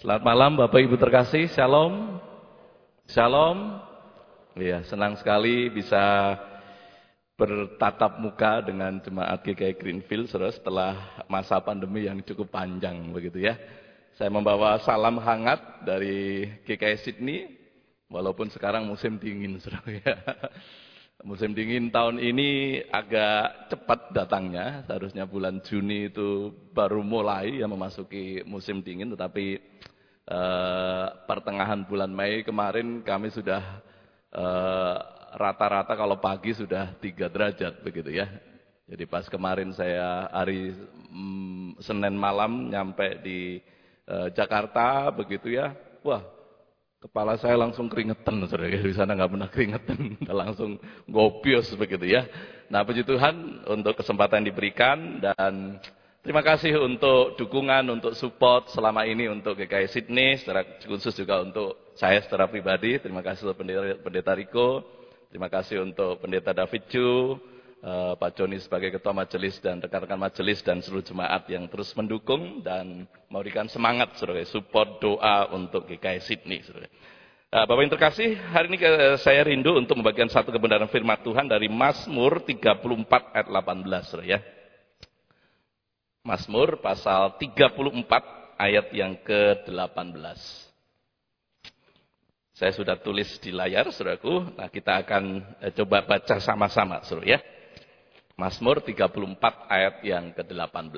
Selamat malam Bapak Ibu terkasih, Shalom. Shalom. Iya, senang sekali bisa bertatap muka dengan jemaat GKI Greenfield saudara, setelah masa pandemi yang cukup panjang begitu ya. Saya membawa salam hangat dari GKI Sydney, walaupun sekarang musim dingin saudara ya. Musim dingin tahun ini agak cepat datangnya, seharusnya bulan Juni itu baru mulai ya memasuki musim dingin, tetapi eh, pertengahan bulan Mei kemarin kami sudah eh, rata-rata eh, kalau pagi sudah 3 derajat begitu ya. Jadi pas kemarin saya hari mm, Senin malam nyampe di eh, Jakarta begitu ya, wah Kepala saya langsung keringetan, saudara. Di sana nggak pernah keringetan, langsung gobios begitu ya. Nah, puji Tuhan untuk kesempatan yang diberikan dan terima kasih untuk dukungan, untuk support selama ini untuk GKI Sydney, secara khusus juga untuk saya secara pribadi. Terima kasih untuk pendeta, pendeta Riko, terima kasih untuk pendeta David Chu, uh, Pak Joni sebagai ketua majelis dan rekan-rekan majelis dan seluruh jemaat yang terus mendukung dan memberikan semangat saudara, support doa untuk GKI Sydney. Saudara. Uh, Bapak yang terkasih, hari ini uh, saya rindu untuk membagikan satu kebenaran firman Tuhan dari Mazmur 34 ayat 18. Saudara, ya. Mazmur pasal 34 ayat yang ke-18. Saya sudah tulis di layar, saudaraku. Nah, kita akan uh, coba baca sama-sama, saudara ya. Mazmur 34 ayat yang ke-18.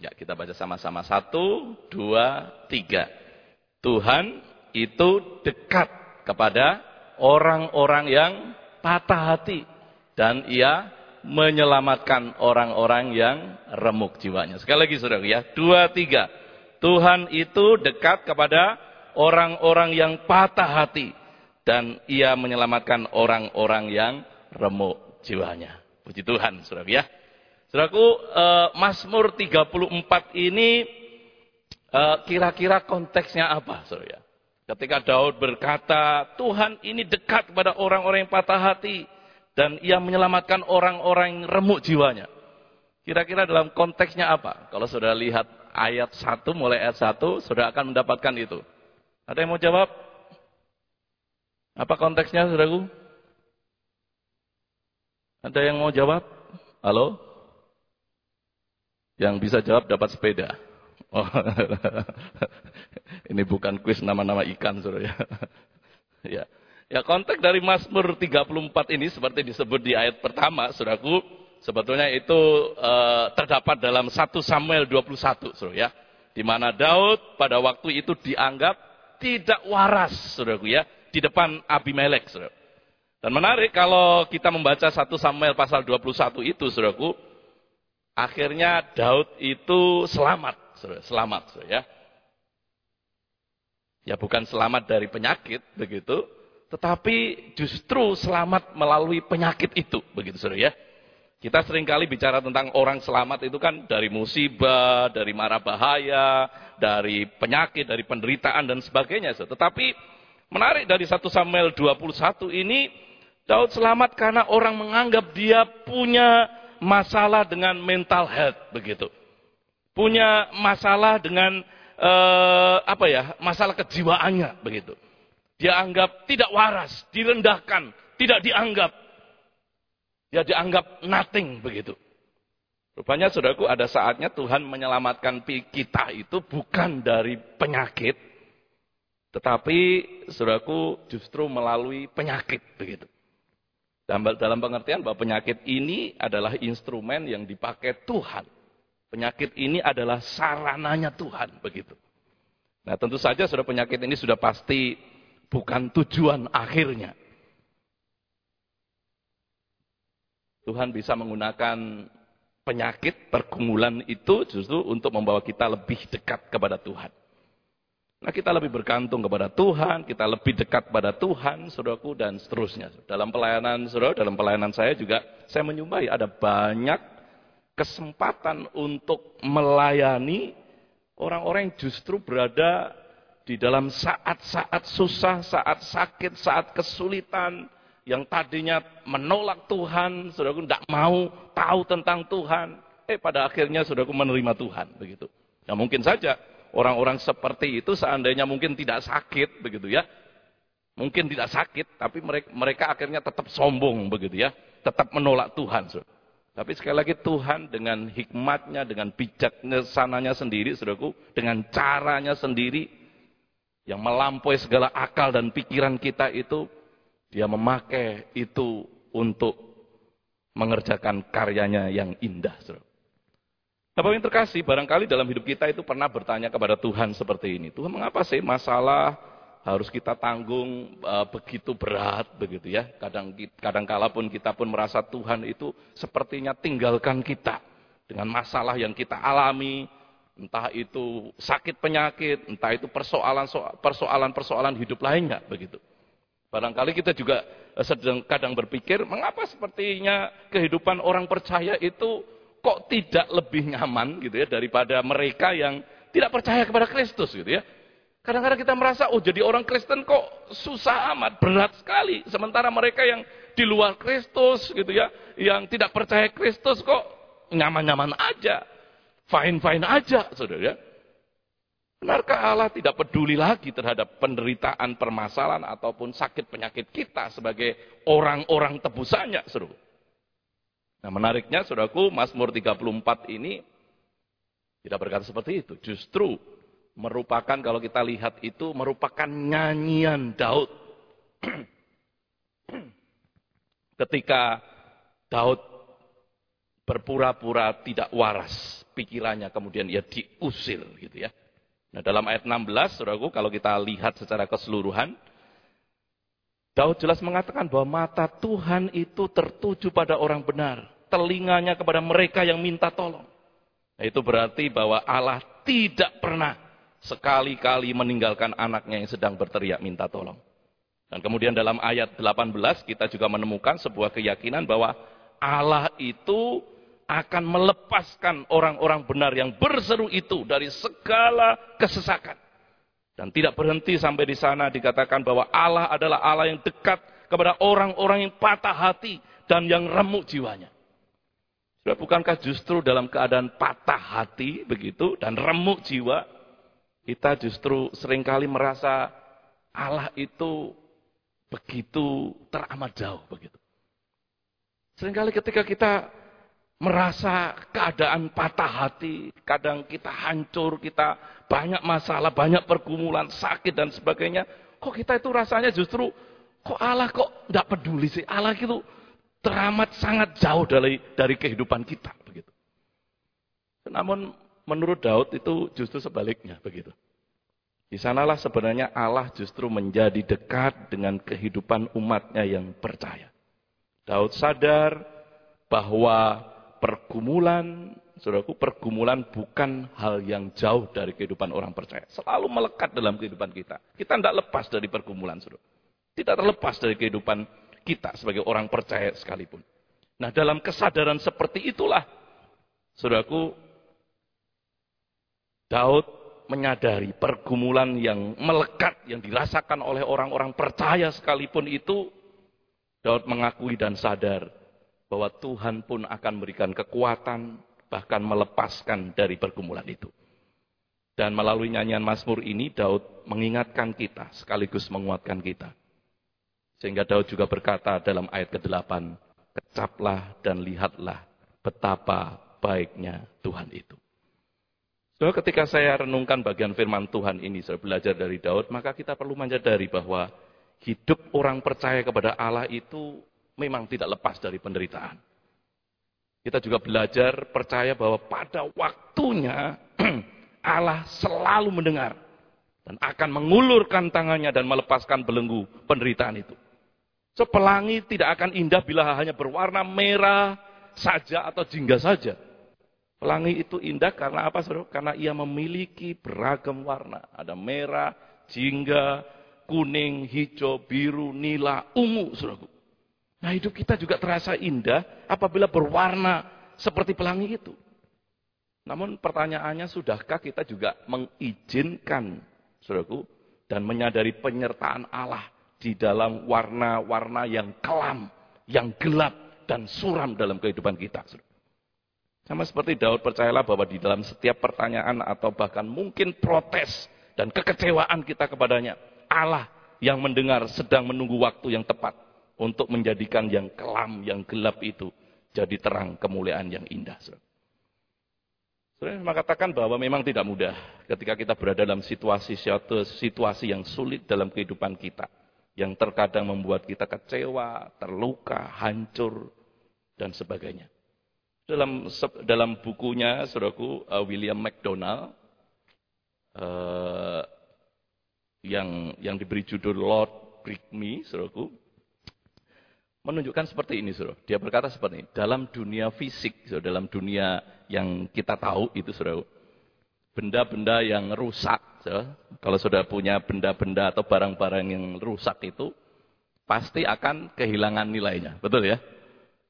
Ya, kita baca sama-sama. Satu, dua, tiga. Tuhan itu dekat kepada orang-orang yang patah hati. Dan ia menyelamatkan orang-orang yang remuk jiwanya. Sekali lagi saudara ya. Dua, tiga. Tuhan itu dekat kepada orang-orang yang patah hati. Dan ia menyelamatkan orang-orang yang remuk jiwanya. Puji Tuhan, saudara ya. Saudaraku, uh, Mazmur 34 ini eh, kira-kira uh, konteksnya apa, saudara ya? Ketika Daud berkata, Tuhan ini dekat kepada orang-orang yang patah hati dan ia menyelamatkan orang-orang yang remuk jiwanya. Kira-kira dalam konteksnya apa? Kalau saudara lihat ayat 1, mulai ayat 1, saudara akan mendapatkan itu. Ada yang mau jawab? Apa konteksnya, saudaraku? Ada yang mau jawab? Halo? Yang bisa jawab dapat sepeda. Oh. Ini bukan kuis nama-nama ikan, Saudara ya. ya. Ya, konteks dari Mazmur 34 ini seperti disebut di ayat pertama, Saudaraku, sebetulnya itu uh, terdapat dalam 1 Samuel 21, Saudara ya. Di mana Daud pada waktu itu dianggap tidak waras, Saudaraku ya, di depan Abimelek, Saudara. Dan menarik kalau kita membaca 1 Samuel pasal 21 itu, saudaraku, akhirnya Daud itu selamat, saudara, selamat, saudara, ya. Ya bukan selamat dari penyakit, begitu, tetapi justru selamat melalui penyakit itu, begitu, saudara, ya. Kita sering kali bicara tentang orang selamat itu kan dari musibah, dari mara bahaya, dari penyakit, dari penderitaan dan sebagainya. Tetapi menarik dari 1 Samuel 21 ini Daud selamat karena orang menganggap dia punya masalah dengan mental health begitu. Punya masalah dengan eh, apa ya? Masalah kejiwaannya begitu. Dia anggap tidak waras, direndahkan, tidak dianggap. Ya dianggap nothing begitu. Rupanya saudaraku ada saatnya Tuhan menyelamatkan kita itu bukan dari penyakit. Tetapi saudaraku justru melalui penyakit begitu. Dalam pengertian bahwa penyakit ini adalah instrumen yang dipakai Tuhan. Penyakit ini adalah sarananya Tuhan, begitu. Nah tentu saja sudah penyakit ini sudah pasti bukan tujuan akhirnya. Tuhan bisa menggunakan penyakit pergumulan itu justru untuk membawa kita lebih dekat kepada Tuhan. Nah kita lebih bergantung kepada Tuhan, kita lebih dekat pada Tuhan, saudaraku, dan seterusnya. Dalam pelayanan, saudara, dalam pelayanan saya juga, saya menyumbai ada banyak kesempatan untuk melayani orang-orang yang justru berada di dalam saat-saat susah, saat sakit, saat kesulitan, yang tadinya menolak Tuhan, saudaraku, tidak mau tahu tentang Tuhan. Eh pada akhirnya saudaraku menerima Tuhan, begitu. Ya mungkin saja orang-orang seperti itu seandainya mungkin tidak sakit begitu ya. Mungkin tidak sakit, tapi mereka, mereka akhirnya tetap sombong begitu ya. Tetap menolak Tuhan. Saudara. Tapi sekali lagi Tuhan dengan hikmatnya, dengan bijaksananya sendiri, saudaraku, dengan caranya sendiri, yang melampaui segala akal dan pikiran kita itu, dia memakai itu untuk mengerjakan karyanya yang indah. Saudara. Bapak yang terkasih, barangkali dalam hidup kita itu pernah bertanya kepada Tuhan seperti ini. Tuhan, mengapa sih masalah harus kita tanggung uh, begitu berat begitu ya? Kadang kadang kala pun kita pun merasa Tuhan itu sepertinya tinggalkan kita dengan masalah yang kita alami, entah itu sakit penyakit, entah itu persoalan persoalan persoalan hidup lainnya begitu. Barangkali kita juga eh, sedang kadang berpikir, mengapa sepertinya kehidupan orang percaya itu kok tidak lebih nyaman gitu ya daripada mereka yang tidak percaya kepada Kristus gitu ya. Kadang-kadang kita merasa, oh jadi orang Kristen kok susah amat, berat sekali. Sementara mereka yang di luar Kristus gitu ya, yang tidak percaya Kristus kok nyaman-nyaman aja. Fine-fine aja, saudara ya. Benarkah Allah tidak peduli lagi terhadap penderitaan, permasalahan, ataupun sakit penyakit kita sebagai orang-orang tebusannya, saudara? Nah menariknya saudaraku, Mazmur 34 ini tidak berkata seperti itu. Justru merupakan kalau kita lihat itu merupakan nyanyian Daud. Ketika Daud berpura-pura tidak waras pikirannya kemudian ia diusir gitu ya. Nah dalam ayat 16 saudaraku kalau kita lihat secara keseluruhan Daud jelas mengatakan bahwa mata Tuhan itu tertuju pada orang benar. Telinganya kepada mereka yang minta tolong. Nah, itu berarti bahwa Allah tidak pernah sekali-kali meninggalkan anaknya yang sedang berteriak minta tolong. Dan kemudian dalam ayat 18 kita juga menemukan sebuah keyakinan bahwa Allah itu akan melepaskan orang-orang benar yang berseru itu dari segala kesesakan. Dan tidak berhenti sampai di sana dikatakan bahwa Allah adalah Allah yang dekat kepada orang-orang yang patah hati dan yang remuk jiwanya. Sudah bukankah justru dalam keadaan patah hati begitu dan remuk jiwa, kita justru sering kali merasa Allah itu begitu teramat jauh begitu. Seringkali ketika kita merasa keadaan patah hati, kadang kita hancur, kita banyak masalah, banyak pergumulan, sakit dan sebagainya. Kok kita itu rasanya justru, kok Allah kok tidak peduli sih? Allah itu teramat sangat jauh dari dari kehidupan kita begitu. Namun menurut Daud itu justru sebaliknya begitu. Di sanalah sebenarnya Allah justru menjadi dekat dengan kehidupan umatnya yang percaya. Daud sadar bahwa pergumulan, saudaraku, pergumulan bukan hal yang jauh dari kehidupan orang percaya. Selalu melekat dalam kehidupan kita. Kita tidak lepas dari pergumulan, saudara. Tidak terlepas dari kehidupan kita sebagai orang percaya sekalipun. Nah, dalam kesadaran seperti itulah, saudaraku, Daud menyadari pergumulan yang melekat, yang dirasakan oleh orang-orang percaya sekalipun itu, Daud mengakui dan sadar bahwa Tuhan pun akan memberikan kekuatan, bahkan melepaskan dari pergumulan itu. Dan melalui nyanyian Mazmur ini, Daud mengingatkan kita, sekaligus menguatkan kita. Sehingga Daud juga berkata dalam ayat ke-8, Kecaplah dan lihatlah betapa baiknya Tuhan itu. So, ketika saya renungkan bagian firman Tuhan ini, saya belajar dari Daud, maka kita perlu menyadari bahwa hidup orang percaya kepada Allah itu memang tidak lepas dari penderitaan. Kita juga belajar percaya bahwa pada waktunya Allah selalu mendengar dan akan mengulurkan tangannya dan melepaskan belenggu penderitaan itu. So, pelangi tidak akan indah bila hanya berwarna merah saja atau jingga saja. Pelangi itu indah karena apa, saudara? Karena ia memiliki beragam warna. Ada merah, jingga, kuning, hijau, biru, nila, ungu, saudara. Nah hidup kita juga terasa indah apabila berwarna seperti pelangi itu. Namun pertanyaannya sudahkah kita juga mengizinkan, saudaraku, dan menyadari penyertaan Allah di dalam warna-warna yang kelam, yang gelap, dan suram dalam kehidupan kita. Sama seperti Daud percayalah bahwa di dalam setiap pertanyaan atau bahkan mungkin protes dan kekecewaan kita kepadanya, Allah yang mendengar sedang menunggu waktu yang tepat untuk menjadikan yang kelam, yang gelap itu jadi terang kemuliaan yang indah. Saya mengatakan bahwa memang tidak mudah ketika kita berada dalam situasi situasi yang sulit dalam kehidupan kita. Yang terkadang membuat kita kecewa, terluka, hancur, dan sebagainya. Dalam dalam bukunya, saudaraku, uh, William McDonald, uh, yang yang diberi judul Lord Break Me, saudaraku, menunjukkan seperti ini, saudara. Dia berkata seperti ini, dalam dunia fisik, saudara, dalam dunia yang kita tahu itu, saudara, benda-benda yang rusak, saudara, kalau sudah punya benda-benda atau barang-barang yang rusak itu, pasti akan kehilangan nilainya, betul ya?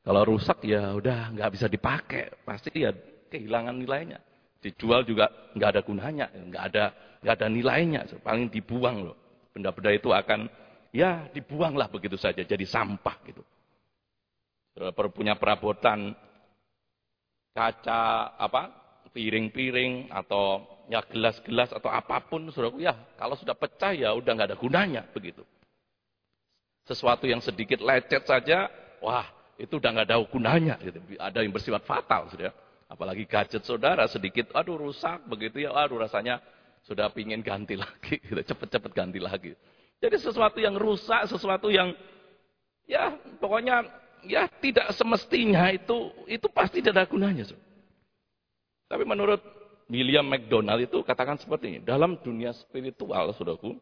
Kalau rusak ya udah nggak bisa dipakai, pasti ya kehilangan nilainya. Dijual juga nggak ada gunanya, nggak ada nggak ada nilainya, paling dibuang loh. Benda-benda itu akan ya dibuanglah begitu saja, jadi sampah gitu. Punya perabotan kaca apa piring-piring atau ya gelas-gelas atau apa pun saudaraku ya kalau sudah pecah ya udah nggak ada gunanya begitu. Sesuatu yang sedikit lecet saja, wah itu udah nggak ada gunanya. Gitu. Ada yang bersifat fatal, sudah. Apalagi gadget saudara sedikit, aduh rusak begitu ya, aduh rasanya sudah pingin ganti lagi, gitu. cepet-cepet ganti lagi. Jadi sesuatu yang rusak, sesuatu yang ya pokoknya ya tidak semestinya itu itu pasti tidak ada gunanya. Tapi menurut William McDonald itu katakan seperti ini, dalam dunia spiritual, saudaraku,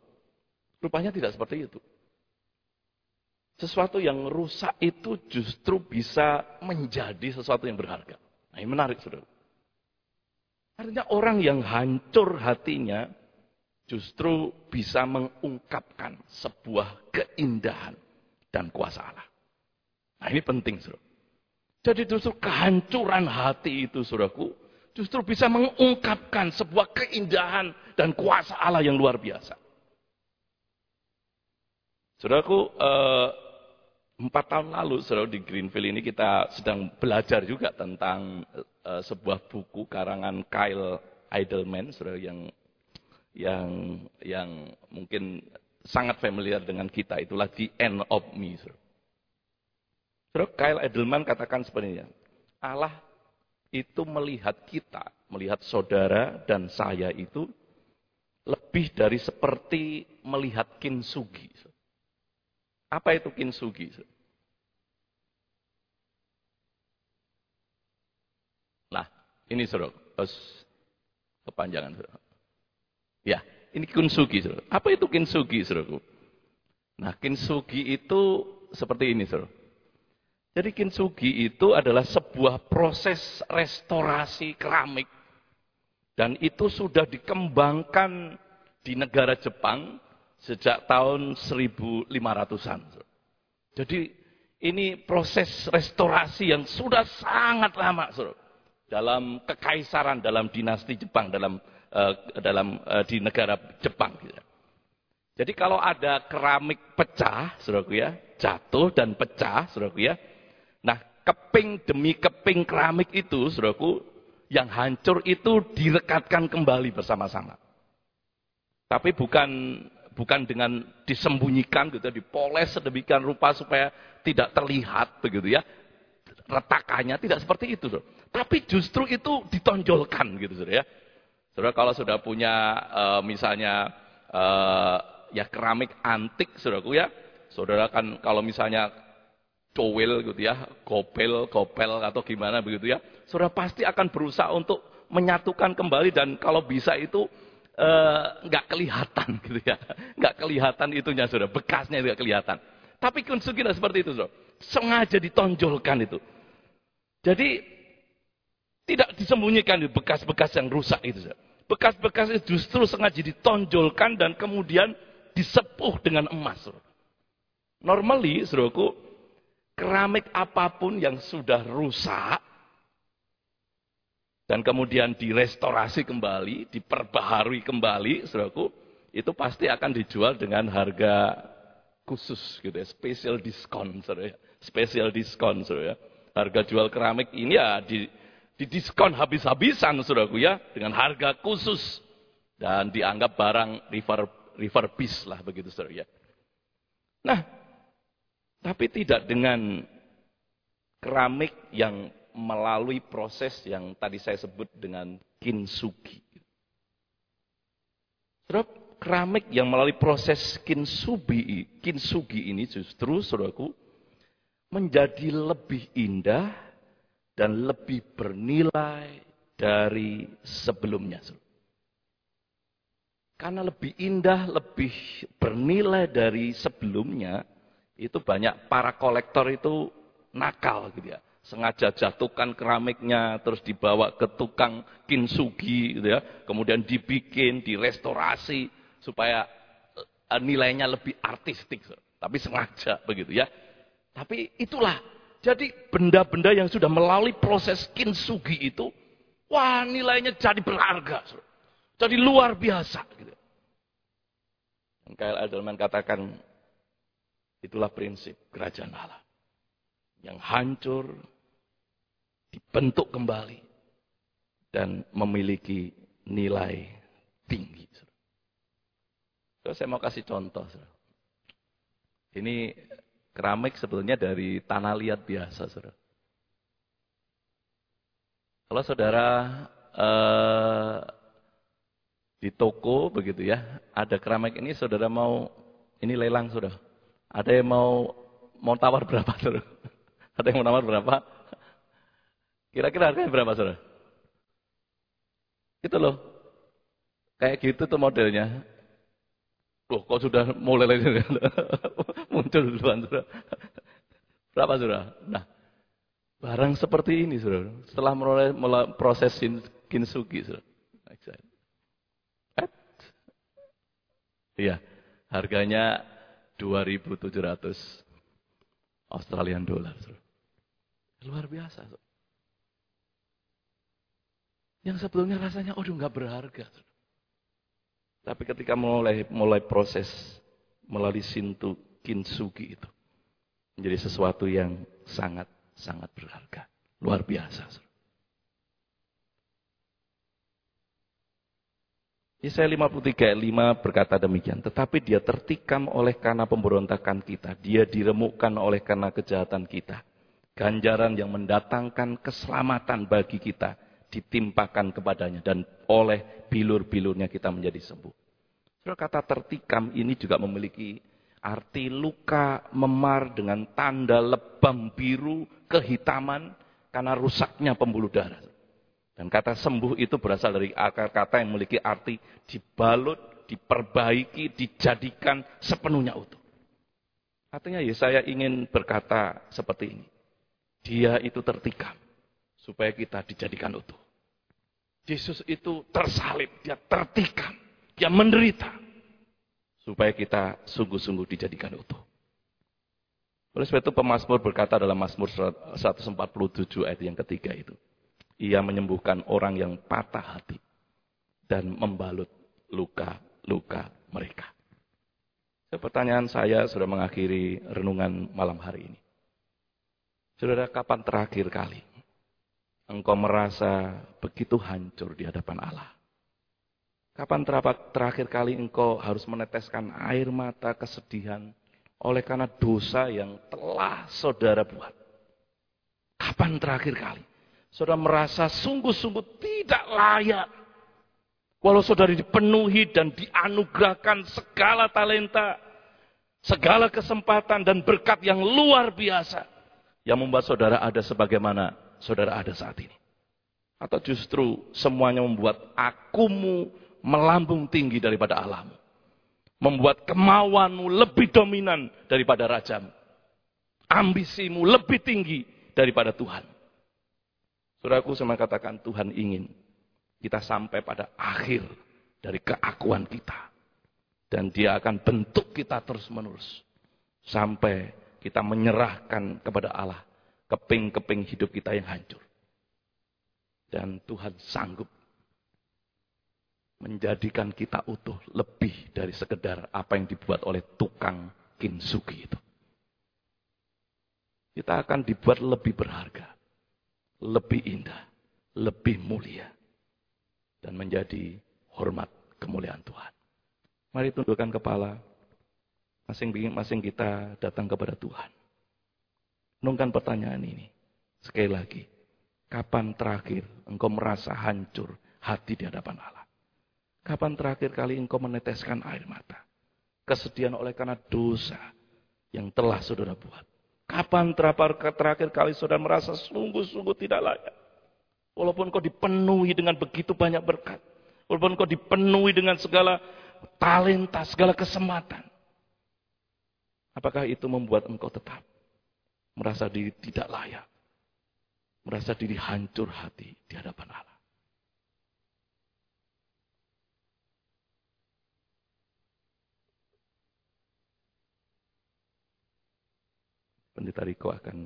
rupanya tidak seperti itu. Sesuatu yang rusak itu justru bisa menjadi sesuatu yang berharga. Nah ini menarik saudara. Artinya orang yang hancur hatinya justru bisa mengungkapkan sebuah keindahan dan kuasa Allah. Nah ini penting saudara. Jadi justru kehancuran hati itu saudaraku justru bisa mengungkapkan sebuah keindahan dan kuasa Allah yang luar biasa. Saudaraku, eh, Empat tahun lalu, saudara di Greenfield ini kita sedang belajar juga tentang uh, sebuah buku karangan Kyle Idleman, saudara yang yang yang mungkin sangat familiar dengan kita. Itulah The End of Me. Saudara, saudara Kyle Idleman katakan ini, Allah itu melihat kita, melihat saudara dan saya itu lebih dari seperti melihat kinsugi. Apa itu kintsugi? Nah, ini suruh. Kepanjangan suruh. Ya, ini kintsugi suruh. Apa itu kintsugi suruh? Nah, kintsugi itu seperti ini suruh. Jadi kintsugi itu adalah sebuah proses restorasi keramik. Dan itu sudah dikembangkan di negara Jepang sejak tahun 1500-an. Jadi ini proses restorasi yang sudah sangat lama, Sur. Dalam kekaisaran, dalam dinasti Jepang, dalam dalam uh, di negara Jepang. Gitu. Jadi kalau ada keramik pecah, Saudaraku ya, jatuh dan pecah, Saudaraku ya. Nah, keping demi keping keramik itu, Saudaraku, yang hancur itu direkatkan kembali bersama-sama. Tapi bukan bukan dengan disembunyikan gitu, dipoles sedemikian rupa supaya tidak terlihat begitu ya. Retakannya tidak seperti itu. Tapi justru itu ditonjolkan gitu, Saudara ya. Saudara kalau sudah punya uh, misalnya uh, ya keramik antik, Saudaraku ya. Saudara kan kalau misalnya cowel gitu ya, gopel, gopel atau gimana begitu ya. Saudara pasti akan berusaha untuk menyatukan kembali dan kalau bisa itu Eh, nggak uh, kelihatan gitu ya, nggak kelihatan itunya sudah bekasnya nggak kelihatan. Tapi kunsugi seperti itu, sudah sengaja ditonjolkan itu. Jadi tidak disembunyikan bekas-bekas yang rusak itu. Bekas-bekas itu justru sengaja ditonjolkan dan kemudian disepuh dengan emas. Normally, saudaraku, keramik apa pun yang sudah rusak dan kemudian direstorasi kembali, diperbaharui kembali, saudaraku, itu pasti akan dijual dengan harga khusus gitu ya, special discount, saudara ya. Special discount, saudara ya. Harga jual keramik ini ya di, Didiskon habis-habisan, saudaraku ya, dengan harga khusus. Dan dianggap barang river, river bis lah begitu, saudara ya. Nah, tapi tidak dengan keramik yang melalui proses yang tadi saya sebut dengan kinsugi. Terus keramik yang melalui proses kinsubi, kinsugi ini justru, saudaraku, menjadi lebih indah dan lebih bernilai dari sebelumnya. Karena lebih indah, lebih bernilai dari sebelumnya, itu banyak para kolektor itu nakal gitu ya sengaja jatuhkan keramiknya, terus dibawa ke tukang kinsugi, gitu ya. kemudian dibikin, direstorasi, supaya eh, nilainya lebih artistik. Tapi sengaja begitu ya. Tapi itulah, jadi benda-benda yang sudah melalui proses kinsugi itu, wah nilainya jadi berharga. Jadi luar biasa. Gitu. K.L. Edelman katakan, itulah prinsip kerajaan Allah. Yang hancur, dibentuk kembali dan memiliki nilai tinggi. So, saya mau kasih contoh. Ini keramik sebetulnya dari tanah liat biasa. Saudara. Kalau saudara eh, di toko begitu ya, ada keramik ini saudara mau, ini lelang sudah. Ada yang mau mau tawar berapa saudara? Ada yang mau tawar berapa? Kira-kira harganya berapa, saudara? Itu loh. Kayak gitu tuh modelnya. Loh, kok sudah mulai muncul duluan, saudara. Berapa, saudara? Nah, barang seperti ini, saudara. Setelah mulai, proses kinsugi, saudara. Iya, harganya 2.700 Australian dollar. Luar biasa. Saudara. Yang sebelumnya rasanya, aduh nggak berharga. Tapi ketika mulai mulai proses melalui sintu kinsugi itu menjadi sesuatu yang sangat sangat berharga, luar biasa. Yesaya 53 5 berkata demikian, tetapi dia tertikam oleh karena pemberontakan kita, dia diremukkan oleh karena kejahatan kita. Ganjaran yang mendatangkan keselamatan bagi kita ditimpakan kepadanya dan oleh bilur-bilurnya kita menjadi sembuh. Kata tertikam ini juga memiliki arti luka memar dengan tanda lebam biru kehitaman karena rusaknya pembuluh darah. Dan kata sembuh itu berasal dari akar kata yang memiliki arti dibalut, diperbaiki, dijadikan sepenuhnya utuh. Artinya ya saya ingin berkata seperti ini. Dia itu tertikam supaya kita dijadikan utuh. Yesus itu tersalib, dia tertikam, dia menderita supaya kita sungguh-sungguh dijadikan utuh. Oleh sebab itu pemazmur berkata dalam Mazmur 147 ayat yang ketiga itu. Ia menyembuhkan orang yang patah hati dan membalut luka-luka mereka. Pertanyaan saya sudah mengakhiri renungan malam hari ini. Saudara, kapan terakhir kali engkau merasa begitu hancur di hadapan Allah? Kapan terakhir kali engkau harus meneteskan air mata kesedihan oleh karena dosa yang telah saudara buat? Kapan terakhir kali? Saudara merasa sungguh-sungguh tidak layak. Walau saudara dipenuhi dan dianugerahkan segala talenta, segala kesempatan dan berkat yang luar biasa. Yang membuat saudara ada sebagaimana saudara ada saat ini? Atau justru semuanya membuat akumu melambung tinggi daripada Allahmu? Membuat kemauanmu lebih dominan daripada rajamu. Ambisimu lebih tinggi daripada Tuhan. Saudaraku sama katakan Tuhan ingin kita sampai pada akhir dari keakuan kita. Dan dia akan bentuk kita terus menerus. Sampai kita menyerahkan kepada Allah keping-keping hidup kita yang hancur. Dan Tuhan sanggup menjadikan kita utuh lebih dari sekedar apa yang dibuat oleh tukang kinsugi itu. Kita akan dibuat lebih berharga, lebih indah, lebih mulia dan menjadi hormat kemuliaan Tuhan. Mari tundukkan kepala. Masing-masing kita datang kepada Tuhan. Nungkan pertanyaan ini. Sekali lagi. Kapan terakhir engkau merasa hancur hati di hadapan Allah? Kapan terakhir kali engkau meneteskan air mata? Kesedihan oleh karena dosa yang telah saudara buat. Kapan terakhir kali saudara merasa sungguh-sungguh tidak layak? Walaupun kau dipenuhi dengan begitu banyak berkat. Walaupun kau dipenuhi dengan segala talenta, segala kesempatan. Apakah itu membuat engkau tetap merasa diri tidak layak? Merasa diri hancur hati di hadapan Allah. Pendeta Riko akan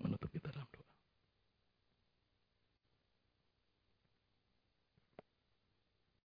menutup kita.